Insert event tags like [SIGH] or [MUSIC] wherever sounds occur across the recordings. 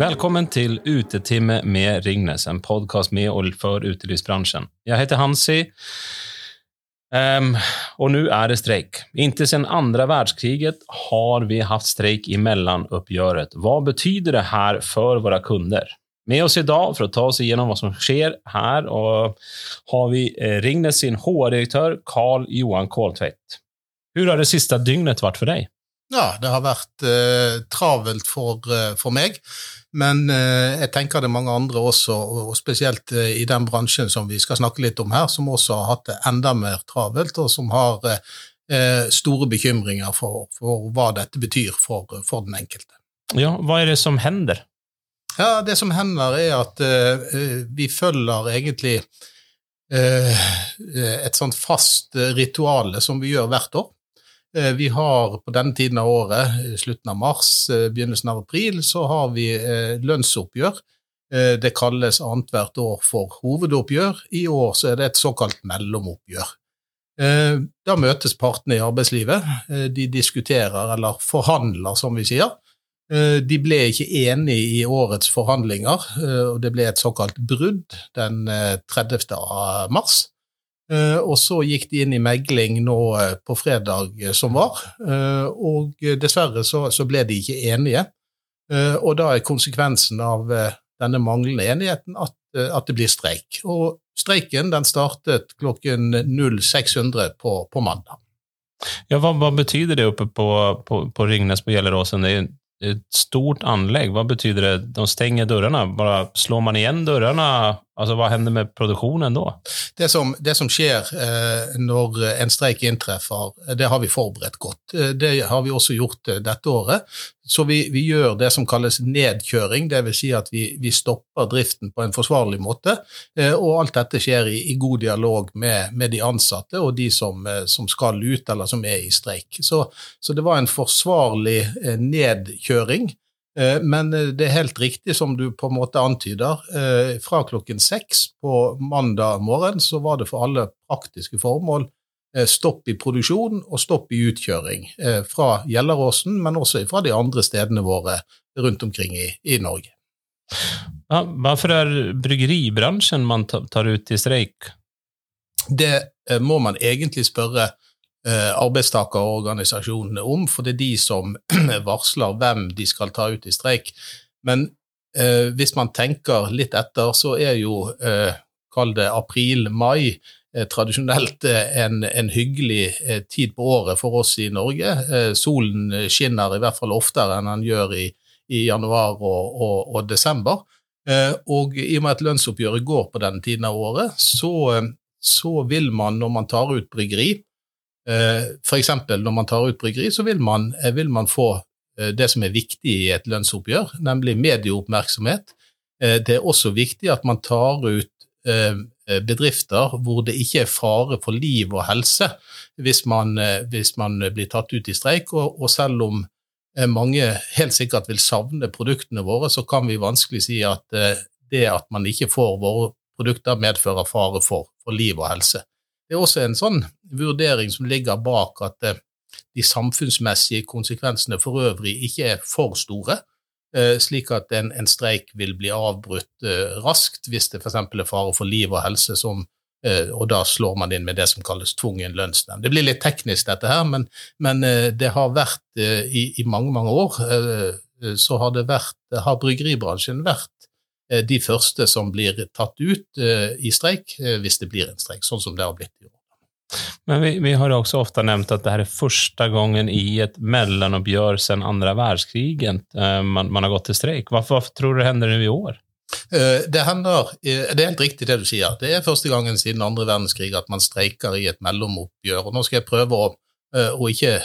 Välkommen til Utetimme med Ringnes, en podcast med og for utelivsbransjen. Jeg heter Hansi um, og nå er det streik. Inte siden andre verdenskriget har vi hatt streik i mellomoppgjøret. Hva betyder det her for våre kunder? Med oss i dag for å ta oss igjennom hva som sker her, har vi eh, Ringnes sin HR-direktør Carl Johan Koltvedt. Hvordan har det sista dygnet vært for dig? Ja, det har vært eh, travelt for, eh, for, meg, men eh, jeg tenker det er mange andre også, og spesielt eh, i den bransjen som vi skal snakke litt om her, som også har hatt det enda mer travelt, og som har eh, store bekymringer for, for, hva dette betyr for, for, den enkelte. Ja, Hva er det som hender? Ja, Det som hender, er at eh, vi følger egentlig et sånt fast rituale som vi gjør hvert år. Eh, vi har på denne tiden av året, slutten av mars, eh, begynnelsen av april, så har vi eh, lønnsoppgjør. Det kalles annethvert år for hovedoppgjør. I år så er det et såkalt mellomoppgjør. Da møtes partene i arbeidslivet. De diskuterer, eller forhandler, som vi sier. De ble ikke enige i årets forhandlinger, og det ble et såkalt brudd den 30. mars. Eh, og så gikk de inn i megling nå eh, på fredag eh, som var, og dessverre så, ble de ikke enige. Og da er konsekvensen av denne manglende enigheten at, det blir streik. Og streiken den startet klokken 0600 på, på mandag. Ja, hva, hva, betyder det oppe på, på, på Ringnes på Gjelleråsen? Det er et stort anlegg. Hva betyder det? De stenger dørene? Bare slår man igjen dørene Altså, Hva hender med produksjonen da? Det som, det som skjer eh, når en streik inntreffer, det har vi forberedt godt. Eh, det har vi også gjort eh, dette året. Så vi, vi gjør det som kalles nedkjøring, dvs. Si at vi, vi, stopper driften på en forsvarlig måte. Eh, og alt dette skjer i, i god dialog med, med, de ansatte og de som, eh, som, skal ut eller som er i streik. Så, så det var en forsvarlig eh, nedkjøring. Eh, men eh, det er helt riktig som du på en måte antyder. Eh, fra klokken seks på mandag morgen så var det for alle praktiske formål stopp i produksjon og stopp i utkjøring. Fra Gjelleråsen, men også fra de andre stedene våre rundt omkring i, i Norge. Ja, hvorfor er bryggeribransjen man tar ut i streik? Det må man egentlig spørre arbeidstakerorganisasjonene om, for det er de som [CLEARS THROAT] varsler hvem de skal ta ut i streik. Men eh, hvis man tenker litt etter, så er jo, eh, kall det april-mai, eh, tradisjonelt eh, en, en, hyggelig eh, tid på året for oss i Norge. solen skinner i hvert fall oftere enn den gjør i, i januar og, og, og desember. og i og med at lønnsoppgjøret går på denne tiden av året, så, så vil man, når man tar ut bryggeri, Eh, F.eks. når man tar ut bryggeri, så vil man, eh, vil man, få eh, det som er viktig i et lønnsoppgjør, nemlig medieoppmerksomhet. Det er også viktig at man tar ut bedrifter hvor det ikke er fare for liv og helse hvis man, hvis man blir tatt ut i streik. Og, og, selv om mange helt sikkert vil savne produktene våre, så kan vi vanskelig si at det at man ikke får våre produkter, medfører fare for, for liv og helse. Det er også en sånn vurdering som ligger bak at eh, de samfunnsmessige konsekvensene for øvrig ikke er for store, eh, slik at en, en streik vil bli avbrutt eh, raskt hvis det f.eks. er fare for liv og helse, som, og da slår man inn med det som kalles tvungen lønnsnemnd. Det blir litt teknisk, dette her, men, men det har vært i, i, mange, mange år så har, vært, har bryggeribransjen vært de første som blir tatt ut eh, i streik, eh, hvis det blir en streik, sånn som det har blitt i år. Men vi, vi har også ofte nevnt at det her er første gangen i et mellomoppgjør siden andre verdenskrig man, man, har gått til streik. Hvorfor, hvorfor tror du det hender i år? Det hender, det er helt riktig det du sier. Det er første gangen siden andre verdenskrig at man streiker i et mellomoppgjør. og Nå skal jeg prøve å, å ikke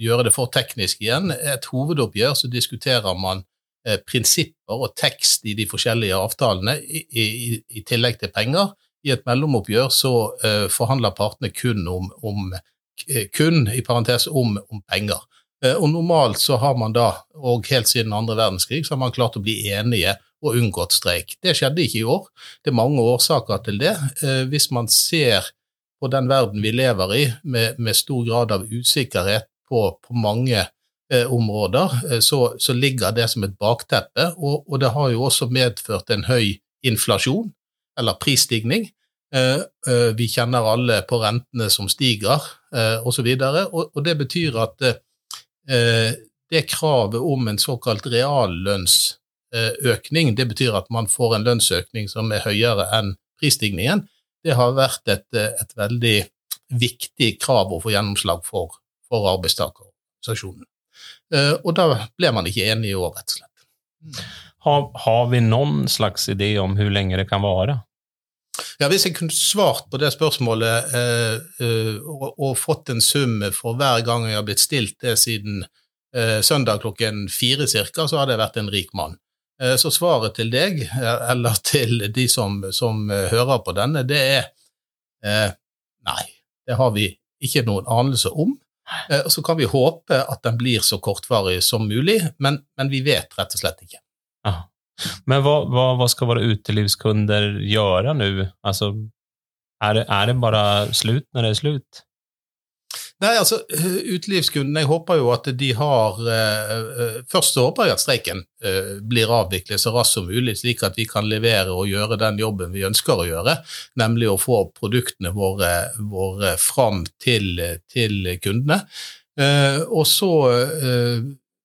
gjøre det for teknisk igjen. Et hovedoppgjør så diskuterer man Eh, prinsipper og tekst i de forskjellige avtalene, i, i, i tillegg til penger. I et mellomoppgjør så uh, forhandler partene kun om, om eh, kun, i parentes, om, om penger. Uh, og Normalt så har man da, og helt siden andre verdenskrig, så har man klart å bli enige og unngått streik. Det skjedde ikke i år. Det er mange årsaker til det. Hvis man ser på den verden vi lever i, med, med stor grad av usikkerhet på, på mange områder, så, så, ligger det som et bakteppe. Og, og, det har jo også medført en høy inflasjon, eller prisstigning. Vi kjenner alle på rentene som stiger, osv. Og, og det betyr at det kravet om en såkalt reallønnsøkning, det betyr at man får en lønnsøkning som er høyere enn prisstigningen, det har vært et, et veldig viktig krav å få gjennomslag for, for arbeidstakerorganisasjonen. Eh, og da ble man ikke enig i år, rett og slett. Har, har, vi noen slags idé om hvor lenge det kan vare? Ja, Hvis jeg kunne svart på det spørsmålet eh, eh, og, og, fått en sum for hver gang jeg har blitt stilt det siden eh, søndag klokken fire cirka, så hadde jeg vært en rik mann. Eh, så svaret til deg, eh, eller til de som, som hører på denne, det er eh, nei. Det har vi ikke noen anelse om. Eh, så kan vi håpe at den blir så kortvarig som mulig, men, men vi vet rett og slett ikke. Aha. Men hva, hva, hva, skal våre utelivskunder gjøre nå? Altså, er er det bare slutt når det er slutt? Nei, altså, Utelivskundene, jeg håper jo at de har eh, Først så håper jeg at streiken eh, blir avviklet så raskt som mulig, slik at vi kan levere og gjøre den jobben vi ønsker å gjøre, nemlig å få produktene våre, våre fram til, til kundene. Eh, og så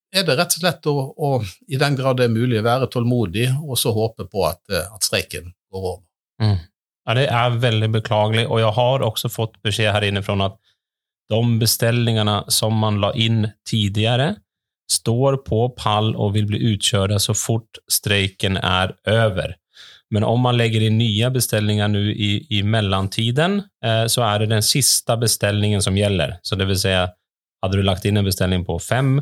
er det rett og slett å, å, i den grad det er mulig, være tålmodig og så håpe på at, at streiken går over. Mm. Ja, det er veldig beklagelig, og jeg har også fått beskjed her inne fra at de beställningarna som man la in tidigare står på pall och vill bli utkörda så fort strejken är över. Men om man lägger in nya beställningar nu i, i mellantiden eh, så är det den sista beställningen som gäller. Så det vill säga, hade du lagt in en beställning på fem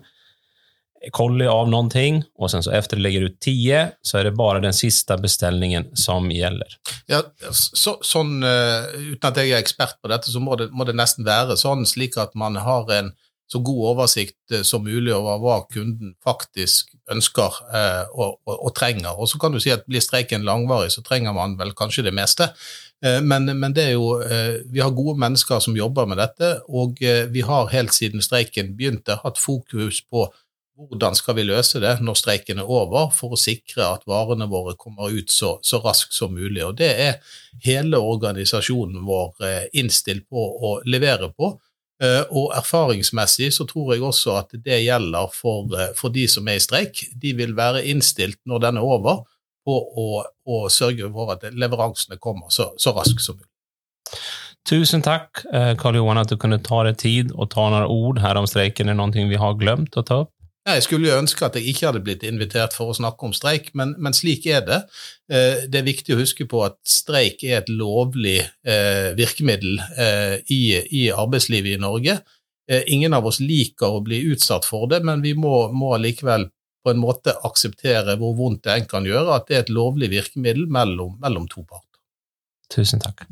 kolli av någonting och sen så efter du lägger ut 10 så är det bara den sista beställningen som gjelder. Ja, så, sånn, uh, Uten at jeg er ekspert på dette, så må det, må det, nesten være sånn, slik at man har en så god oversikt uh, som mulig over hva kunden faktisk ønsker uh, og, og, og, trenger. Og så kan du si at blir streiken langvarig, så trenger man vel kanskje det meste. Men, men, det er jo, vi har gode mennesker som jobber med dette, og vi har helt siden streiken begynte hatt fokus på hvordan skal vi løse det når streiken er over, for å sikre at varene våre kommer ut så, så raskt som mulig. Og Det er hele organisasjonen vår eh, innstilt på å levere på. Eh, og erfaringsmessig så tror jeg også at det gjelder for, eh, for de som er i streik. De vil være innstilt når den er over, på å, å sørge for at leveransene kommer så, så raskt som mulig. Tusen takk, Karl Johan, at du kunne ta deg tid og ta noen ord her om streiken. Er noe vi har glemt å ta opp? Jeg skulle jo ønske at jeg ikke hadde blitt invitert for å snakke om streik, men, men slik er det. Eh, det er viktig å huske på at streik er et lovlig eh, virkemiddel eh, i, i, arbeidslivet i Norge. Ingen av oss liker å bli utsatt for det, men vi må, må likevel på en måte akseptere hvor vondt det en kan gjøre, at det er et lovlig virkemiddel mellom, mellom to parter. Tusen takk.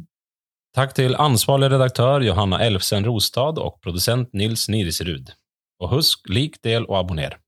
Takk til ansvarlig redaktør Johanna Elfsen Rostad og produsent Nils Nirisrud. Og husk, lik, del og abonner.